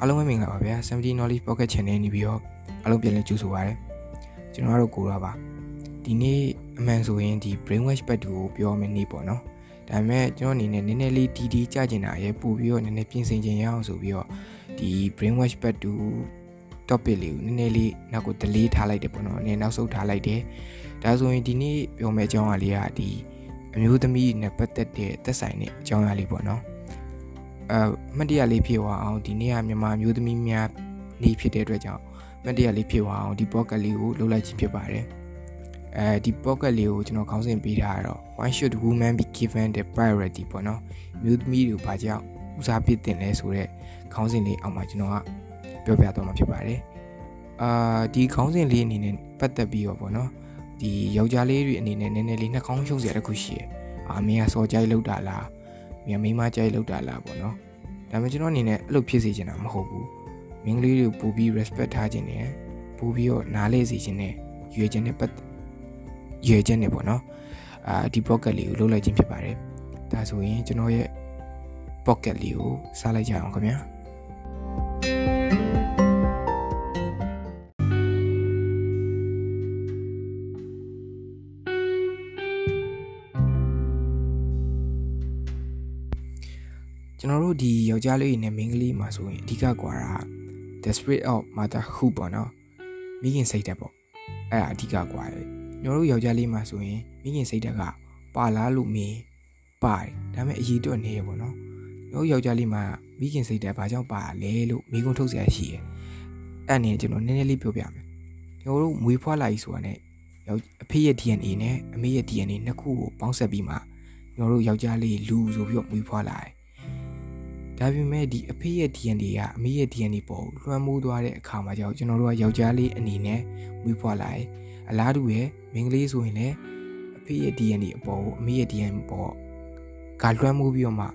အားလုံးပဲမင်္ဂလာပါဗျာ70 knowledge pocket channel နေပြီးတော့အားလုံးပြန်လည်ကြိုဆိုပါရစေကျွန်တော်တို့ကိုရပါဒီနေ့အမှန်ဆိုရင်ဒီ brainwash ဘက်တူကိုပြောမယ်နေ့ပေါ့နော်ဒါပေမဲ့ကျွန်တော်အနေနဲ့နည်းနည်းလေးဒီဒီကြကျင်တာရဲ့ပို့ပြီးတော့နည်းနည်းပြင်ဆင်ခြင်းရအောင်ဆိုပြီးတော့ဒီ brainwash ဘက်တူ topic လေးကိုနည်းနည်းလေးနောက်ကို delay ထားလိုက်တယ်ပေါ့နော်နည်းနောက်ဆုတ်ထားလိုက်တယ်ဒါဆိုရင်ဒီနေ့ပြောမယ့်အကြောင်းအရာလေးကဒီအမျိုးသမီးနဲ့ပတ်သက်တဲ့သက်ဆိုင်တဲ့အကြောင်းအရာလေးပေါ့နော် အမှတ်တရလေးဖြစ်သွားအောင်ဒီနေ့ကမြန်မာမျိုးသမီးများနေ့ဖြစ်တဲ့အတွက်ကြောင့်မှတ်တရလေးဖြစ်သွားအောင်ဒီ pocket လေးကိုလုပ်လိုက်ခြင်းဖြစ်ပါတယ်အဲဒီ pocket လေးကိုကျွန်တော်ခေါင်းစဉ်ပေးထားတော့ why should women be given the priority ပေါ့နော်မျိုးသမီးတွေဘာကြောင့်ဦးစားပေးတင်လဲဆိုတော့ခေါင်းစဉ်လေးအောက်မှာကျွန်တော်ကပြောပြတော့မှာဖြစ်ပါတယ်အာဒီခေါင်းစဉ်လေးအနေနဲ့ပတ်သက်ပြီးတော့ပေါ့နော်ဒီယောက်ျားလေးတွေအနေနဲ့နည်းနည်းလေးနှာခေါင်းရှုပ်စရာတစ်ခုရှိတယ်အာမင်းကစော်ကြိုက်လောက်တာလားမင်းမိန်းမကြိုက်လောက်တာလားပေါ့နော် ဒါပေမဲ့ကျွန်တော်အနေနဲ့အဲ့လိုဖြစ်စေချင်တာမဟုတ်ဘူးမင်းကလေးတွေကိုပို့ပြီး respect ထားခြင်းနဲ့ပို့ပြီးတော့နားလေစေခြင်းနဲ့ရွေခြင်းနဲ့ပတ်ရွေခြင်းနဲ့ပေါ့နော်အာဒီ pocket လေးကိုလုပ်လိုက်ခြင်းဖြစ်ပါတယ်ဒါဆိုရင်ကျွန်တော်ရဲ့ pocket လေးကိုစားလိုက်ကြအောင်ခင်ဗျာ တော်တို့ဒီယောက်ျားလေးနဲ့မိန်းကလေးမှာဆိုရင်အဓိကကွာတာ the spirit of motherhood ပေါ့နော်မိခင်စိတ်ဓာတ်ပေါ့အဲ့ဒါအဓိကကွာတယ်ကျွန်တော်တို့ယောက်ျားလေးမှာဆိုရင်မိခင်စိတ်ဓာတ်ကပါလားလို့မင်းပါတယ်ဒါပေမဲ့အရေးတော့နေရပေါ့နော်ကျွန်တော်ယောက်ျားလေးမှာမိခင်စိတ်ဓာတ်ဘာကြောင့်ပါလဲလို့မိကုံထုတ်เสียရှိတယ်အဲ့အနေနဲ့ကျွန်တော်နည်းနည်းလေးပြောပြမယ်ကျွန်တော်တို့မွေးဖွားလာပြီဆိုတာနဲ့ယောက်အဖေရဲ့ DNA နဲ့အမေရဲ့ DNA နှစ်ခုကိုပေါင်းဆက်ပြီးမှကျွန်တော်တို့ယောက်ျားလေးလူဆိုပြီးတော့မွေးဖွားလာတယ် ဒါပေမဲ့ဒီအဖေရဲ့ DNA ကအမေရဲ့ DNA ပေါ်လွှမ်းမိုးသွားတဲ့အခါမှာကြောင့်ကျွန်တော်တို့ကယောက်ျားလေးအနေနဲ့မွေးဖွားလာတယ်အလားတူပဲမိန်းကလေးဆိုရင်လည်းအဖေရဲ့ DNA အပေါ်ကိုအမေရဲ့ DNA ပေါ်ကလွှမ်းမိုးပြီးတော့မှ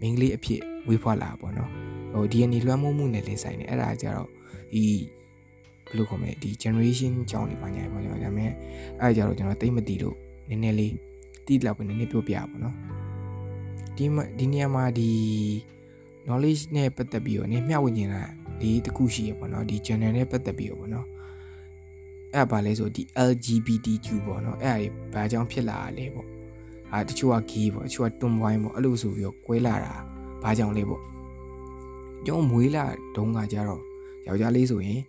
မိန်းကလေးအဖြစ်မွေးဖွားလာပါတော့ဟို DNA လွှမ်းမိုးမှုနဲ့လည်းဆိုင်တယ်အဲ့ဒါကြတော့ဒီဘယ်လိုခေါ်မလဲဒီ generation ကြောင်းနေပါညာပေါ့ကျွန်တော်ဒါပေမဲ့အဲ့ဒါကြတော့ကျွန်တော်သိမသိလို့နည်းနည်းလေးတိလောက်ပဲနည်းနည်းပြောပြပါတော့ဒီဒီနေရာမှာဒီ knowledge နဲ့ပတ်သက်ပြီးတော့ねမျှဝေနေတာဒီတခုရှိရပေါ့နော်ဒီ channel နဲ့ပတ်သက်ပြီးတော့ပေါ့နော်အဲ့ဒါဘာလဲဆိုဒီ LGBTQ ပေါ့နော်အဲ့ဒါဘာကြောင့်ဖြစ်လာလဲပေါ့အာတချို့က gay ပေါ့တချို့က tomboy ပေါ့အဲ့လိုဆိုပြီးတော့ကွဲလာတာဘာကြောင့်လဲပေါ့ကျွန်တော်မွေးလာတုန်းကကြတော့ယောက်ျားလေးဆိုရင်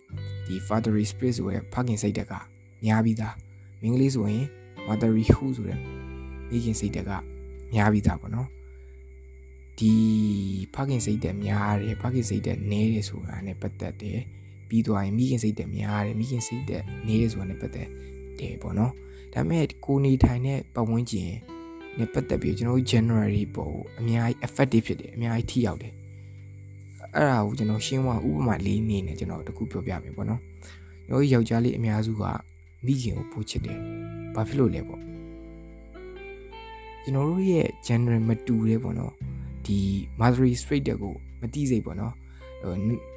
ဒီ fatherly spirit ဆိုတဲ့ဖခင်စိတ်တက်ကများပြီးသားမိန်းကလေးဆိုရင် motherly who ဆိုတဲ့မိခင်စိတ်တက်ကများပြီးသားပေါ့နော် ဒီဖခင်စိတ်သက်များတယ်ဖခင်စိတ်သက်နည်းတယ်ဆိုတာနဲ့ပတ်သက်တယ်ပြီးသွားရင်မိခင်စိတ်သက်များတယ်မိခင်စိတ်သက်နည်းတယ်ဆိုတာနဲ့ပတ်သက်တယ်ပေါ့နော်ဒါပေမဲ့ကိုနေထိုင်တဲ့ပတ်ဝန်းကျင်နဲ့ပတ်သက်ပြီးကျွန်တော်တို့ January ပေါ်အများကြီး effective ဖြစ်တယ်အများကြီးထိရောက်တယ်အဲ့ဒါကိုကျွန်တော်ရှင်းဝဥပမာလေးနေနဲ့ကျွန်တော်တခုပြောပြမယ်ပေါ့နော်ကျွန်တော်ယောက်ျားလေးအများစုကမိခင်ကိုပို့ချစ်တယ်ဘာဖြစ်လို့လဲပေါ့ကျွန်တော်တို့ရဲ့ general မတူတယ်ပေါ့နော် ဒီ Mastery Straight တက်ကိုမတိစိတ်ပေါ့နော်ဟို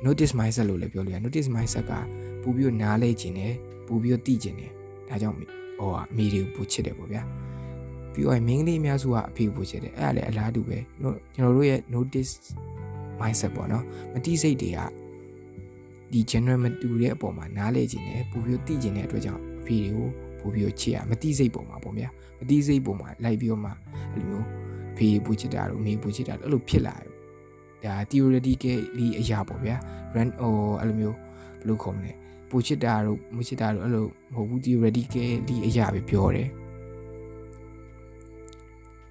notice mindset လို့လည်းပြောလို့ရ notice mindset ကပူပြီးတော့နားလဲခြင်းတယ်ပူပြီးတော့တိခြင်းတယ်ဒါကြောင့်ဟိုအမေတွေကိုပူချစ်တယ်ပေါ့ဗျာပြီးတော့မင်းကလေးအများစုကအဖေကိုပူချစ်တယ်အဲ့ဒါလည်းအလားတူပဲကျွန်တော်တို့ရဲ့ notice mindset ပေါ့နော်မတိစိတ်တွေကဒီ general မတူတဲ့အပေါ်မှာနားလဲခြင်းတယ်ပူပြီးတော့တိခြင်းတဲ့အတွက်ကြောင့်အဖေတွေကိုပူပြီးတော့ချစ်ရမတိစိတ်ပုံမှာပေါ့ဗျာမတိစိတ်ပုံမှာလိုက်ပြီးတော့မှအဲ့လိုမျိုး ဖေးပူချစ်တာတို့မေးပူချစ်တာတို့အဲ့လိုဖြစ်လာတယ်ဒါ theoretically အရာပေါ့ဗျာ run ဟိုအဲ့လိုမျိုးဘယ်လိုခေါ်မလဲပူချစ်တာတို့မချစ်တာတို့အဲ့လိုမဟုတ်ဘူး theoretically အရာပဲပြောတယ်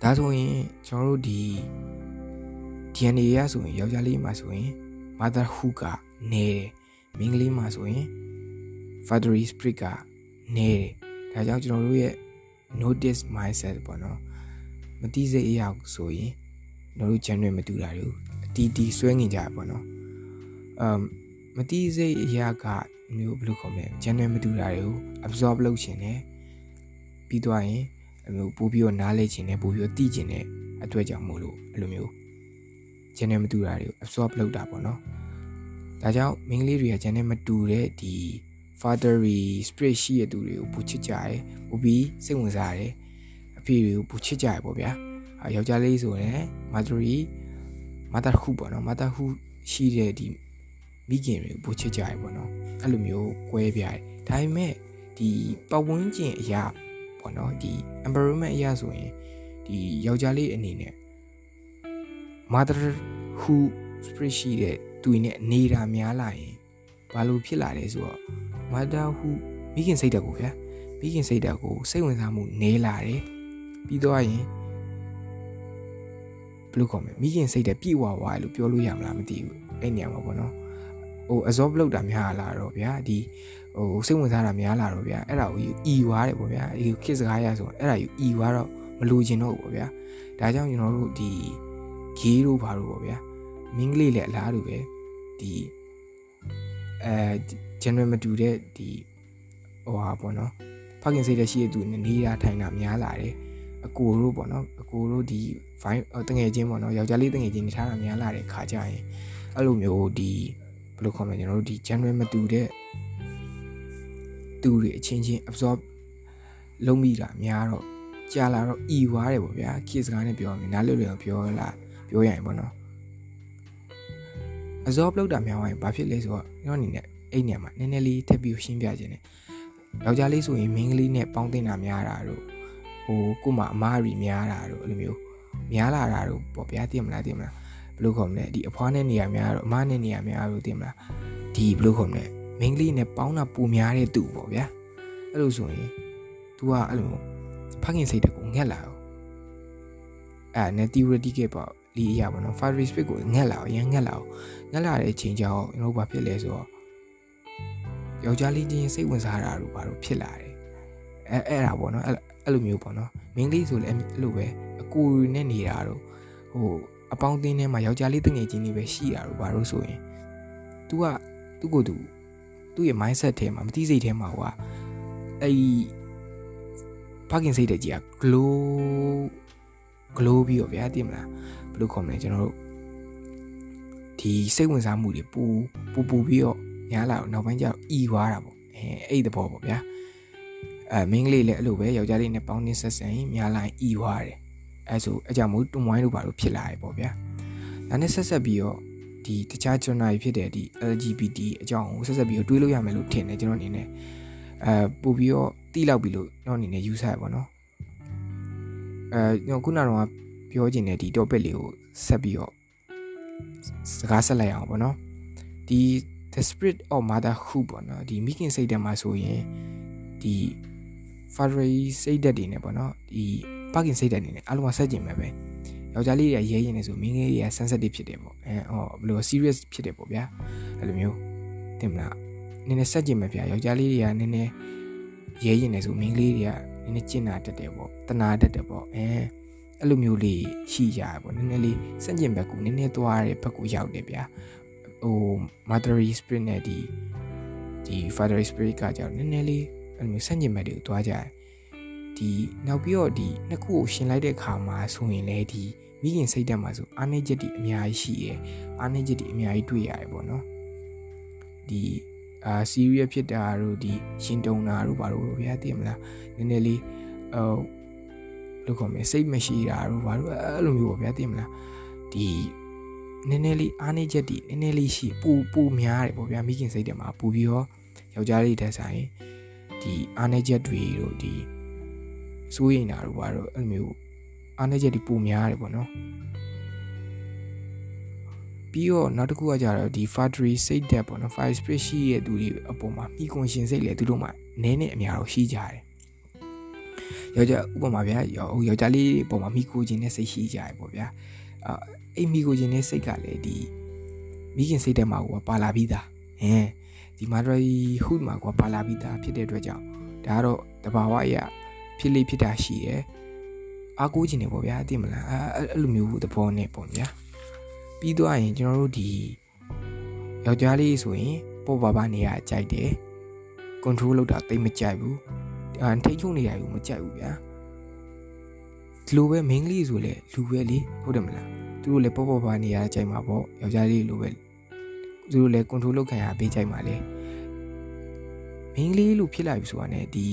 ဒါဆိုရင်ကျွန်တော်တို့ဒီ DNA ရဆိုရင်ယောက်ျားလေးမှာဆိုရင် motherhood ကနေတယ်မိန်းကလေးမှာဆိုရင် fatherly spirit ကနေတယ်ဒါကြောင့်ကျွန်တော်တို့ရဲ့ notice mindset ပေါ့နော် မတိစိတ်အရာဆိုရင်တို့တို့ generate မတူတာတွေအတီးတီးဆွဲငင်ကြပါတော့အမ်မတိစိတ်အရာကမျိုးဘယ်လိုခေါ်မလဲ generate မတူတာတွေကို absorb လုပ်ခြင်းနဲ့ပြီးသွားရင်အမျိုးပို့ပြီးတော့နားလဲခြင်းနဲ့ပို့ပြီးတော့တိခြင်းနဲ့အတွက်ကြောင့်မို့လို့အဲ့လိုမျိုး generate မတူတာတွေကို absorb လုပ်တာပေါ့နော်ဒါကြောင့်မိန်းကလေးတွေက generate မတူတဲ့ဒီ fatherly spirit ရှိတဲ့သူတွေကိုပူချစ်ကြတယ်ပူပြီးစိတ်ဝင်စားတယ် အဖေတွေကိုပူချစ်ကြရပေါ့ဗျာ။ယောက်ျားလေးဆိုရင် motherly motherhood ပေါ့နော် motherhood ရှိတဲ့ဒီမိခင်တွေကိုပို့ချစ်ကြရပေါ့နော်အဲ့လိုမျိုးကွဲပြားတယ်ဒါပေမဲ့ဒီပတ်ဝန်းကျင်အရာပေါ့နော်ဒီ environment အရာဆိုရင်ဒီယောက်ျားလေးအနေနဲ့ mother who spirit ရှိတဲ့သူနဲ့နေတာများလာရင်ဘာလို့ဖြစ်လာလဲဆိုတော့ mother who မိခင်စိတ်ဓာတ်ကိုဗျာမိခင်စိတ်ဓာတ်ကိုစိတ်ဝင်စားမှုနေလာတယ် ပြီးတော့ရင်ဘယ်လိုခေါ်မလဲမိခင်စိတ်ဓာတ်ပြည့်ဝသွားတယ်လို့ပြောလို့ရမလားမသိဘူးအဲ့နေရာမှာပေါ့နော်ဟို absorb လုပ်တာများလာတော့ဗျာဒီဟိုစိတ်ဝင်စားတာများလာတော့ဗျာအဲ့ဒါကိုအီွားတယ်ပေါ့ဗျာဒီခစ်စကားရဆိုအဲ့ဒါယူအီွားတော့မလိုချင်တော့ဘူးပေါ့ဗျာဒါကြောင့်ကျွန်တော်တို့ဒီဂေးတို့ဘာလို့ပေါ့ဗျာမင်းကလေးလည်းအလားတူပဲဒီအဲ general မတူတဲ့ဒီဟိုဟာပေါ့နော်ဖခင်စိတ်တဲ့ရှိတဲ့သူနေတာထိုင်တာများလာတယ် အကိုတို့ပေါ့နော်အကိုတို့ဒီ fine တငယ်ချင်းပေါ့နော်ယောက်ျားလေးတငယ်ချင်းနေထားတာများလာတဲ့ခါကြရင်အဲ့လိုမျိုးဒီဘယ်လိုခေါ်မလဲကျွန်တော်တို့ဒီ general မတူတဲ့သူတွေအချင်းချင်း absorb လုံးမိတာများတော့ကြာလာတော့ဤွားတယ်ပေါ့ဗျာခေစကားနဲ့ပြောမယ်နားလွတ်လွယ်ပြောလာပြောရရင်ပေါ့နော် absorb လုပ်တာများသွားရင်ဘာဖြစ်လဲဆိုတော့ကျွန်တော်အနေနဲ့အဲ့နေရာမှာနည်းနည်းလေးထပ်ပြီးရှင်းပြခြင်းနဲ့ယောက်ျားလေးဆိုရင်မိန်းကလေးနဲ့ပေါင်းတင်တာများတာတို့ ဟိုကို့မှာအမားရီများတာတို့အဲ့လိုမျိုးများလာတာတို့ပေါ့ဗျာသိမလားသိမလားဘယ်လိုခေါ်မလဲဒီအဖွားနဲ့နေရာများတို့အမားနဲ့နေရာများတို့သိမလားဒီဘယ်လိုခေါ်မလဲမိန်းကလေးနဲ့ပေါင်းတာပူများတဲ့သူပေါ့ဗျာအဲ့လိုဆိုရင် तू ကအဲ့လိုဖခင်စိတ်တကူငက်လာတော့အဲ့နဲ့ theoretical ပေါ့လီအရာပေါ့နော် fire respect ကိုငက်လာအောင်ရန်ငက်လာအောင်ငက်လာတဲ့အချိန်ကျတော့ကျွန်တော်ဘာဖြစ်လဲဆိုတော့ယောက်ျားလေးချင်းစိတ်ဝင်စားတာတို့ဘာလို့ဖြစ်လာတယ်အဲအဲ့ဒါပေါ့နော်အဲ့ လိုမျိုးပေါ့နော်မင်းလေးဆိုလည်းအဲ့လိုပဲအကူနဲ့နေတာတို့ဟိုအပေါင်းအသင်းထဲမှာယောက်ျားလေးတငယ်ချင်းတွေပဲရှိတာတို့ဘာလို့ဆိုရင် तू ကသူ့ကိုယ်သူသူ့ရဲ့ mindset ထဲမှာမသိစိတ်ထဲမှာဟိုကအဲ့ဖခင်စိတ်တဲ့ကြီးက glow glow ပြီးတော့ဗျာသိမလားဘယ်လိုခေါ်မလဲကျွန်တော်တို့ဒီစိတ်ဝင်စားမှုတွေပူပူပူပြီးတော့များလာတော့နောက်ပိုင်းကျတော့ဤွားတာပေါ့အဲအဲ့ဒီသဘောပေါ့ဗျာ အဲမင်းကလေးလည်းအဲ့လိုပဲယောက်ျားလေးနဲ့ပေါင်းနေဆက်ဆံရင်များလာရင်ဤွားတယ်အဲဆိုအကြောင်းမို့တွန်ဝိုင်းတို့ဘာလို့ဖြစ်လာရပေါ့ဗျာဒါနဲ့ဆက်ဆက်ပြီးတော့ဒီတခြားကျွန်တော်ဖြစ်တဲ့ဒီ LGBT အကြောင်းကိုဆက်ဆက်ပြီးတော့တွေးလို့ရမယ်လို့ထင်တယ်ကျွန်တော်အနေနဲ့အဲပို့ပြီးတော့တိလောက်ပြီလို့ကျွန်တော်အနေနဲ့ယူဆရပါတော့အဲကျွန်တော်ခုနကတော့ပြောချင်တဲ့ဒီ topic လေးကိုဆက်ပြီးတော့စကားဆက်လိုက်အောင်ပေါ့နော်ဒီ the spirit of motherhood ပေါ့နော်ဒီမိခင်စိတ်ဓာတ်မှာဆိုရင်ဒီ fatherly စိတ်ဓာတ်တွေနဲ့ပေါ့နော်ဒီပကင်စိတ်ဓာတ်တွေနဲ့အလုံးဝဆက်ကျင်မဲ့ပဲယောက်ျားလေးတွေကရဲရင်နေဆိုမိန်းကလေးတွေက sensitive ဖြစ်တယ်ပေါ့အဲဟောဘယ်လို serious ဖြစ်တယ်ပေါ့ဗျာအဲ့လိုမျိုးတင်မလားနည်းနည်းဆက်ကျင်မဲ့ဗျာယောက်ျားလေးတွေကနည်းနည်းရဲရင်နေဆိုမိန်းကလေးတွေကနည်းနည်းကျင်နာတတ်တယ်ပေါ့တနာတတ်တယ်ပေါ့အဲအဲ့လိုမျိုးလေးရှိကြရပေါ့နည်းနည်းလေးစန့်ကျင်ဘက်ကူနည်းနည်းသွားတဲ့ဘက်ကူရောက်တယ်ဗျာဟို motherly spirit နဲ့ဒီဒီ fatherly spirit ကကြောင့်နည်းနည်းလေး အဲ့လိုမျိုးစန့်ကျင်ဘက်တွေကိုသွားကြတယ်ဒီနောက်ပြီးတော့ဒီနှစ်ခုကိုရှင်လိုက်တဲ့အခါမှာဆိုရင်လည်းဒီမိခင်စိတ်တက်မှာဆိုအားနေချက်တွေအများကြီးရှိရယ်အားနေချက်တွေအများကြီးတွေ့ရတယ်ပေါ့နော်ဒီအာ serious ဖြစ်တာတို့ဒီရှင်တုံတာတို့ဘာလို့ဗျာသိမလားနည်းနည်းလေးဟိုလို့ခေါ်မယ်စိတ်မရှိတာတို့ဘာလို့အဲ့လိုမျိုးပေါ့ဗျာသိမလားဒီနည်းနည်းလေးအားနေချက်တွေနည်းနည်းလေးရှိပူပူများတယ်ပေါ့ဗျာမိခင်စိတ်တယ်မှာပူပြီးတော့ယောက်ျားလေးတက်ဆိုင် ဒီအားနေချက်တွေတို့ဒီစိုးရိမ်တာတို့ဘာလို့အဲ့လိုမျိုးအားနေချက်တွေပူများတယ်ပေါ့နော်ပြီးတော့နောက်တစ်ခုကကြတော့ဒီ factory စိတ်တက်ပေါ့နော် fire spirit ရှိရဲ့သူတွေအပေါ်မှာမိကွန်ရှင်စိတ်လေသူတို့မှနည်းနည်းအများတော့ရှိကြတယ်ယောက်ျားဥပမာဗျာယောက်ျားလေးပုံမှာမိကိုချင်းနဲ့စိတ်ရှိကြတယ်ပေါ့ဗျာအာအိမ်မိကိုချင်းနဲ့စိတ်ကလည်းဒီမိခင်စိတ်ထဲမှာကပါလာပြီးသားဟင် ဒီမာဒရီဟုမှာကပါလာပြီးသားဖြစ်တဲ့အတွက်ကြောင့်ဒါကတော့တဘာဝအရာဖြစ်လေဖြစ်တာရှိတယ်အားကိုးခြင်းနေပေါ့ဗျာသိမလားအဲ့လိုမျိုးသဘောနဲ့ပေါ့ဗျာပြီးတော့ရင်ကျွန်တော်တို့ဒီယောက်ျားလေးဆိုရင်ပေါ့ပါပါနေရကြိုက်တယ် control လုပ်တာတိတ်မကြိုက်ဘူးအာထိတ်ချုံနေရဘူးမကြိုက်ဘူးဗျာဒီလိုပဲမိန်းကလေးဆိုလေလူပဲလေဟုတ်တယ်မလားသူတို့လည်းပေါ့ပေါ့ပါနေရကြိုက်မှာပေါ့ယောက်ျားလေးလိုပဲ သူတို့လည်း control လုပ်ခံရပေးကြိုက်မှာလေမိန်းကလေးလို့ဖြစ်လာပြီဆိုတာ ਨੇ ဒီ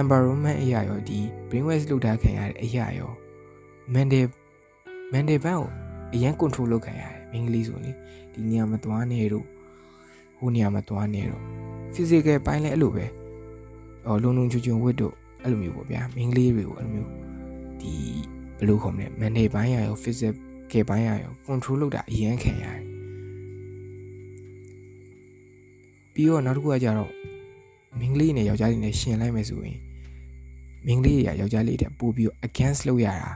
environment အရာရောဒီ brainwaves လုပ်တာခံရတဲ့အရာရော mental mental ဘန်းကိုအရင် control လုပ်ခံရတယ်မိန်းကလေးဆိုရင်ဒီနေရာမသွားနဲ့တို့ဟိုနေရာမသွားနဲ့တော့ physical ပိုင်းလည်းအဲ့လိုပဲဟောလုံလုံချွချွဝတ်တို့အဲ့လိုမျိုးပေါ့ဗျာမိန်းကလေးတွေကိုအဲ့လိုမျိုးဒီဘယ်လိုခေါ်မလဲ mental ဘိုင်းရရော physical ဘိုင်းရရော control လုပ်တာအရင်ခံရတယ် ပြီးတော့နောက်တစ်ခုကကြတော့မိန်းကလေးနဲ့ယောက်ျားလေးနဲ့ရှင်လိုက်မယ်ဆိုရင်မိန်းကလေးတွေကယောက်ျားလေးတွေပို့ပြီး against လုပ်ရတာ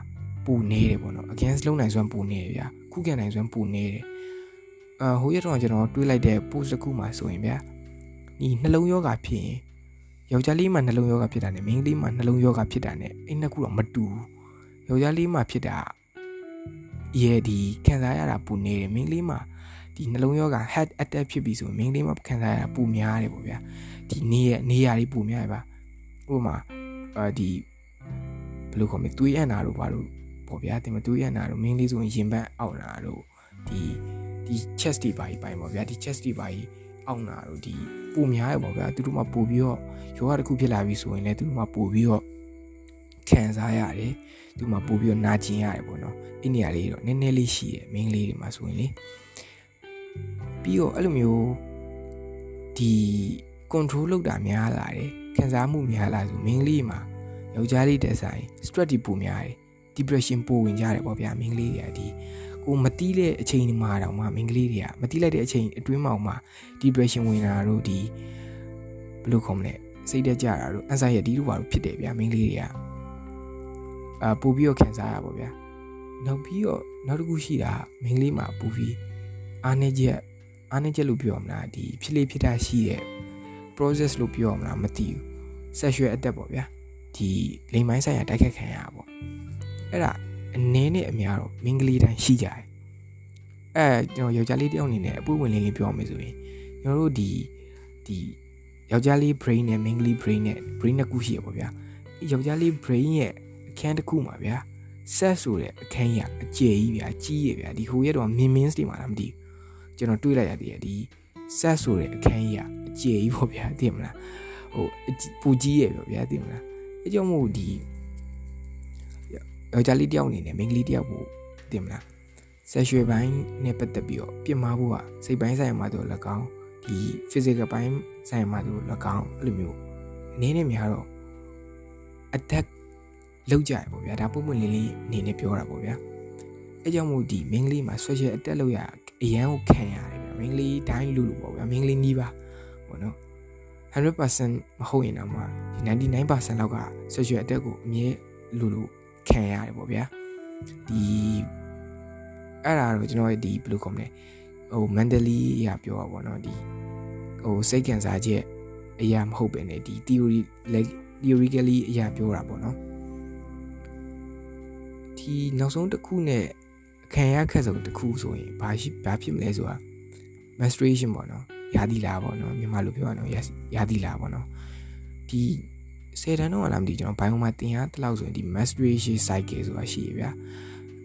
ပူနေတယ်ပေါ့နော် against လုပ်နိုင်စွမ်းပူနေတယ်ဗျာခုခံနိုင်စွမ်းပူနေတယ်အာဟိုရတော့ကျွန်တော်တွေးလိုက်တဲ့ post တစ်ခုမှာဆိုရင်ဗျာဒီနှလုံးယောဂဖြစ်ရင်ယောက်ျားလေးမှာနှလုံးယောဂဖြစ်တာနဲ့မိန်းကလေးမှာနှလုံးယောဂဖြစ်တာနဲ့အဲ့နှစ်ခုတော့မတူဘူးယောက်ျားလေးမှာဖြစ်တာရဲ့ဒီခံစားရတာပူနေတယ်မိန်းကလေးမှာ ဒီနှလုံးယောဂ head attack ဖြစ်ပြီဆိုရင်မိန်းကလေးမှာခံစားရတာပူများတယ်ပေါ့ဗျာဒီနေရနေရလေးပူများရပါဥပမာအာဒီဘယ်လိုခေါ်မလဲသွေးအံ့တာတို့ဘာလို့ပေါ့ဗျာတင်မသွေးအံ့တာတို့မင်းလေးဆိုရင်ရင်ဘတ်အောက်လာတို့ဒီဒီ chest တွေပါကြီးပိုင်ပေါ့ဗျာဒီ chest တွေပါကြီးအောက်နာတို့ဒီပူများရပေါ့ဗျာသူတို့မှပူပြီးတော့ယောဂတစ်ခုဖြစ်လာပြီဆိုရင်လည်းသူတို့မှပူပြီးတော့ခံစားရတယ်သူမှပူပြီးတော့နာကျင်ရတယ်ပေါ့နော်အဲ့နေရာလေးတော့နည်းနည်းလေးရှိတယ်မင်းလေးတွေမှာဆိုရင်လေ ပြီးတော့အဲ့လိုမျိုးဒီ control လုပ်တာများလာတယ်ခံစားမှုများလာဆိုမင်းလေးမှာယောက်ျားလေးတက်ဆိုင် stress တွေပူများတယ် depression ပိုဝင်ကြတယ်ပေါ့ဗျာမင်းကလေးတွေကဒီကိုမတီးတဲ့အချိန်မှာတောင်မှမင်းကလေးတွေကမတီးလိုက်တဲ့အချိန်အတွင်းမှာမှ depression ဝင်တာတို့ဒီဘယ်လိုခေါ်မလဲစိတ်တက်ကြတာတို့ anxiety တို့ဘာလို့ဖြစ်တယ်ဗျာမင်းကလေးတွေကအာပူပြီးတော့ခံစားရပါဗျာနောက်ပြီးတော့နောက်တစ်ခုရှိတာမင်းကလေးမှာပူပြီး အားနေချက်အားနေချက်လို့ပြောမလားဒီဖြစ်လေဖြစ်တာရှိတဲ့ process လို့ပြောမလားမသိဘူး sexual attack ပေါ့ဗျာဒီလိမ်မိုင်းဆိုင်ရာတိုက်ခတ်ခံရတာပေါ့အဲ့ဒါအနည်းနဲ့အများတော့မင်္ဂလီတိုင်းရှိကြတယ်အဲကျွန်တော်ယောက်ျားလေးတယောက်အနေနဲ့အပွင့်ဝင်လေးလေးပြောမယ်ဆိုရင်ကျွန်တော်တို့ဒီဒီယောက်ျားလေး brain နဲ့မင်္ဂလီ brain နဲ့ brain နှစ်ခုရှိရပေါ့ဗျာယောက်ျားလေး brain ရဲ့အခန်းတစ်ခုမှာဗျာ set ဆိုတဲ့အခန်းကြီးအကျယ်ကြီးဗျာကြီးရဗျာဒီဟိုရက်တော့မင်းမင်းစတွေမှာလားမသိဘူး ကျွန်တော်တွေးလိုက်ရသေးတယ်ဒီ set ဆိုတဲ့အခန်းကြီးအကျယ်ကြီးပေါ့ဗျာသိမလားဟိုပူကြီးရပေါ့ဗျာသိမလားအဲကြောင့်မို့ဒီယောက်ျားလေးတယောက်အနေနဲ့မိန်းကလေးတယောက်ကိုသိမလားဆက်ရွှေပိုင်းနဲ့ပတ်သက်ပြီးတော့ပြင်မာဖို့ကစိတ်ပိုင်းဆိုင်ရာမှာတော့၎င်းဒီ physical ပိုင်းဆိုင်ရာမှာတော့၎င်းအဲ့လိုမျိုးအနေနဲ့များတော့ attack လောက်ကြရပေါ့ဗျာဒါပုံမှန်လေးလေးအနေနဲ့ပြောတာပေါ့ဗျာအဲကြောင့်မို့ဒီမိန်းကလေးမှာ social attack လောက်ရ အရန်ကိုခံရတယ်ဗျာမိန်းကလေးတိုင်းလူလူပေါ့ဗျာမိန်းကလေးနီးပါပေါ့နော်100%မဟုတ်ရင်တော့မှဒီ99%လောက်က social attack ကိုအမြဲလူလူခံရတယ်ပေါ့ဗျာဒီအဲ့ဒါတော့ကျွန်တော်ဒီဘယ်လိုခေါ်မလဲဟို mentally ရပြောတာပေါ့နော်ဒီဟိုစိတ်ခံစားချက်အရာမဟုတ်ပဲねဒီ theory theoretically အရာပြောတာပေါ့နော်ဒီနောက်ဆုံးတစ်ခုနဲ့ ခံရခက်ဆုံးတစ်ခုဆိုရင်ဘာရှိဘာဖြစ်မလဲဆိုတာ menstruation ပေါ့နော်ရာသီလာပေါ့နော်မြန်မာလိုပြောရအောင်ရာသီလာပေါ့နော်ဒီဆယ်တန်းတော့လားမသိကျွန်တော်ဘိုင်ယိုမှာတင်ရတလောက်ဆိုရင်ဒီ menstruation cycle ဆိုတာရှိရဗျာ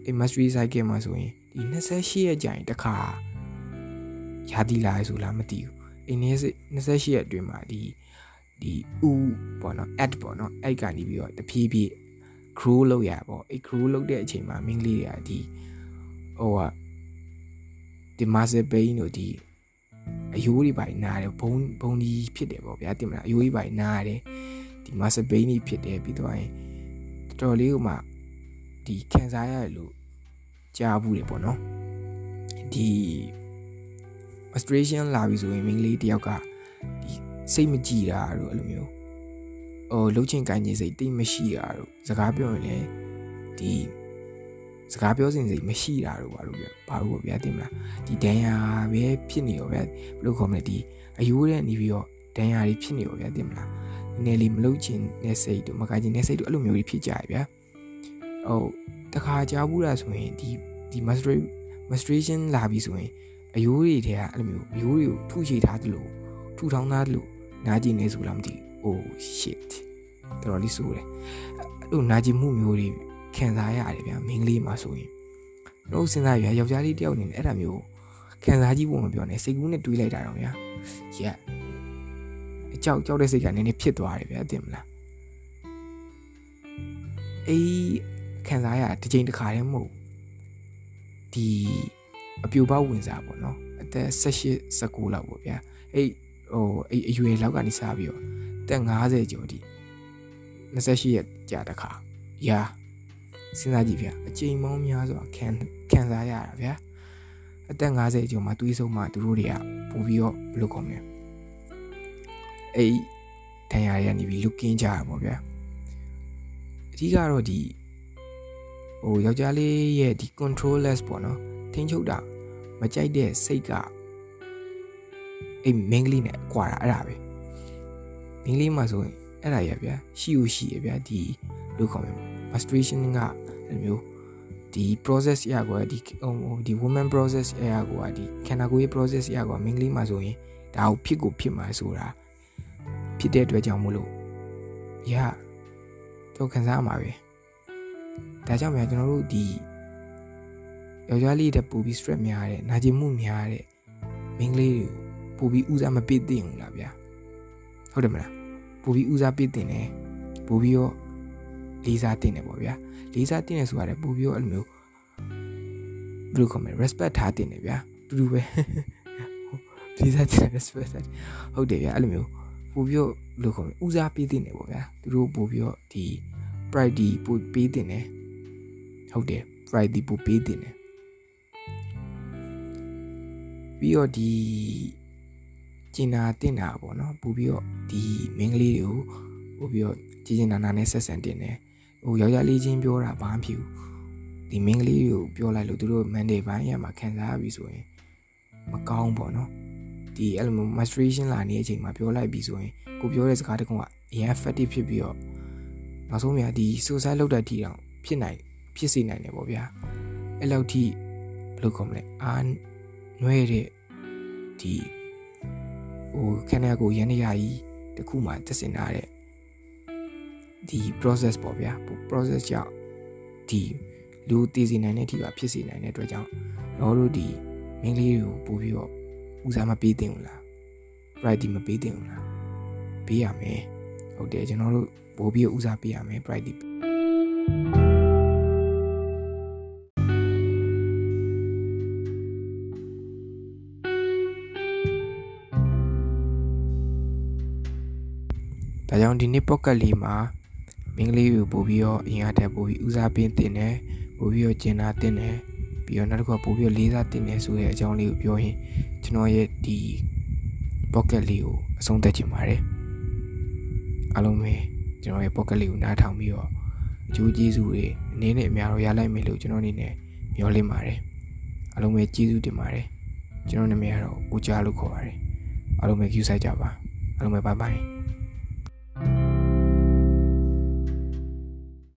အဲ menstruation cycle မှာဆိုရင်ဒီ28ရက်ကြာရင်တစ်ခါရာသီလာဆိုလားမသိဘူးအင်း28ရက်အတွင်းမှာဒီဒီဥပေါ့နော် add ပေါ့နော်အဲ့ကနေပြီးတော့တဖြည်းဖြည်း grow လုပ်ရပေါ့အဲ့ grow လုပ်တဲ့အချိန်မှာမင်းကလေးတွေကဒီ ဟိုဟာဒီ muscle pain တို့ဒီအယိုးတွေပါနားတယ်ဘုံဘုံကြီးဖြစ်တယ်ပေါ့ဗျာတင်မလားအယိုးကြီးပါနားတယ်ဒီ muscle pain ကြီးဖြစ်တယ်ပြီးတော့ရင်တော်တော်လေးကမှဒီခံစားရတယ်လို့ကြားဘူးတယ်ပေါ့နော်ဒီ frustration လာပြီဆိုရင်မင်းကလေးတယောက်ကဒီစိတ်မကြည်တာတို့အဲ့လိုမျိုးဟိုလှုပ်ချင်ကိုင်းချင်စိတ်တိတ်မရှိတာတို့စကားပြောရင်လည်းဒီ စကားပြောစဉ်စိတ်မရှိတာတို့ဘာလို့ပြဘာလို့ဗျာတင်မလားဒီဒဏ်ရာပဲဖြစ်နေရောဗျာဘယ်လိုခေါ်မလဲဒီအယိုးတဲ့နေပြီးတော့ဒဏ်ရာတွေဖြစ်နေရောဗျာတင်မလားနည်းနည်းလေးမလှုပ်ချင်တဲ့စိတ်တို့မကိုင်းချင်တဲ့စိတ်တို့အဲ့လိုမျိုးတွေဖြစ်ကြရဗျာဟုတ်တခါကြားဘူးလားဆိုရင်ဒီဒီ menstruation လာပြီဆိုရင်အယိုးတွေထဲကအဲ့လိုမျိုးအယိုးတွေကိုထုချေထားသလိုထူထောင်ထားသလိုနာကျင်နေဆိုလားမသိဘူး oh shit တော်တော်လေးဆိုးတယ်အဲ့လိုနာကျင်မှုမျိုးတွေ ခံစားရတယ်ဗျာမိန်းကလေးမှာဆိုရင်တော့စဉ်းစားရယောက်ျားလေးတယောက်အနေနဲ့အဲ့ဒါမျိုးခံစားကြည့်ဖို့မပြောနဲ့စိတ်ကူးနဲ့တွေးလိုက်တာတော့ဗျာရက်အကြောက်ကြောက်တဲ့စိတ်ကနည်းနည်းဖြစ်သွားတယ်ဗျာသိမလားအေးခံစားရတစ်ချိန်တစ်ခါတည်းမဟုတ်ဒီအပြိုပေါက်ဝင်စားပေါ့နော်အသက်18 19လောက်ပေါ့ဗျာအဲ့ဟိုအဲ့အရွယ်လောက်ကနေစပြီးတော့တက်90ကျော်ဒီ28ရက်ကြာတခါရာ စဉ်းစားကြည့်ဗျာအချိန်မောင်းများစွာခံခံစားရတာဗျာအသက်50ကျော်မှာတွေးဆုံးမှသူတို့တွေကပို့ပြီးတော့ဘယ်လိုကောင်းလဲအဲ့တန်ရာတွေကနေပြီးလုကင်းကြတာပေါ့ဗျာအဓိကတော့ဒီဟိုယောက်ျားလေးရဲ့ဒီ controllers ပေါ့နော်ထိန်းချုပ်တာမကြိုက်တဲ့စိတ်ကအဲ့မင်းကလေးနဲ့ကွာတာအဲ့ဒါပဲမင်းကလေးမှဆိုရင်အဲ့ဒါရဗျာရှိ ਉ ရှိရဗျာဒီလို့ခေါ်မယ် masturbation က အဲ့မျိုးဒီ process ရကွာဒီဟိုဒီ woman process ရကွာဒီခန္ဓာကိုယ်ရဲ့ process ရကွာမင်းကလေးမှဆိုရင်ဒါကိုဖြစ်ကိုဖြစ်မှာဆိုတာဖြစ်တဲ့အတွက်ကြောင့်မို့လို့ရတော့ခံစားမှာပဲဒါကြောင့်များကျွန်တော်တို့ဒီယောက်ျားလေးတဲ့ပူပြီး stress များတဲ့နာကျင်မှုများတဲ့မိန်းကလေးတွေကိုပူပြီးဦးစားမပေးသင့်ဘူးလားဗျာဟုတ်တယ်မလားပူပြီးဦးစားပေးသင့်တယ်ပူပြီးတော့ လေးစားသင့်တယ်ပေါ့ဗျာလေးစားသင့်တယ်ဆိုရတယ်ပူပြီးတော့အဲ့လိုမျိုးဘယ်လိုခေါ်မလဲ respect ထားသင့်တယ်ဗျာတူတူပဲလေးစားသင့် respect ဟုတ်တယ်ဗျာအဲ့လိုမျိုးပူပြီးတော့ဘယ်လိုခေါ်မလဲဦးစားပေးသင့်တယ်ပေါ့ဗျာသူတို့ပူပြီးတော့ဒီ pride ပူပေးသင့်တယ်ဟုတ်တယ် pride ပူပေးသင့်တယ်ပြီးတော့ဒီကျင်နာတင်တာပေါ့နော်ပို့ပြီးတော့ဒီမင်းကလေးတွေကိုပို့ပြီးတော့ကြည်ကျင်နာနာနဲ့ဆက်ဆံတင်တယ် ဟိုယောက်ျားလေးချင်းပြောတာဘာမှဖြစ်ဘူးဒီမင်းကလေးတွေကိုပြောလိုက်လို့သူတို့မန်ဒေးပိုင်းရမှာခံစားရပြီဆိုရင်မကောင်းပေါ့နော်ဒီအဲ့လို masturbation လာနေတဲ့အချိန်မှာပြောလိုက်ပြီဆိုရင်ကိုပြောတဲ့စကားတကုံကအရင် effective ဖြစ်ပြီးတော့နောက်ဆုံးမြာဒီ suicide လောက်တဲ့ထိတောင်ဖြစ်နိုင်ဖြစ်စေနိုင်တယ်ပေါ့ဗျာအဲ့လောက်ထိဘယ်လိုခေါ်မလဲအာနွဲတဲ့ဒီဟိုခဏကိုရန်နေရကြီးတခုမှတက်စင်ထားတဲ့ ဒီ process ပေါ့ဗျာ process ကြောင့်ဒီလူတည်စီနိုင်တဲ့အထိပါဖြစ်စေနိုင်တဲ့အတွက်ကြောင့်တော့တို့ဒီမင်းလေးတွေကိုပို့ပြီးတော့ဦးစားမပေးသင့်ဘူးလား priority မပေးသင့်ဘူးလားပေးရမယ်ဟုတ်တယ်ကျွန်တော်တို့ပို့ပြီးဦးစားပေးရမယ် priority ဒါကြောင့်ဒီနေ့ pocket လေးမှာ မင်းကလေးကိုပို့ပြီးတော့အင်အားတက်ပို့ပြီးဦးစားပေးတင်တယ်ပို့ပြီးတော့ကျင်နာတင်တယ်ပြီးတော့နောက်တစ်ခုကပို့ပြီးတော့လေးစားတင်တယ်ဆိုတဲ့အကြောင်းလေးကိုပြောရင်ကျွန်တော်ရဲ့ဒီ pocket လေးကိုအဆုံးသတ်ချင်ပါတယ်အားလုံးပဲကျွန်တော်ရဲ့ pocket လေးကိုနားထောင်ပြီးတော့အကျိုးကျေးဇူးတွေအနေနဲ့အများတော့ရလိုက်မယ်လို့ကျွန်တော်အနေနဲ့မျှော်လင့်ပါတယ်အားလုံးပဲကျေးဇူးတင်ပါတယ်ကျွန်တော်နာမည်ကတော့ကိုကြားလို့ခေါ်ပါတယ်အားလုံးပဲ queue ဆိုင်ကြပါအားလုံးပဲ bye bye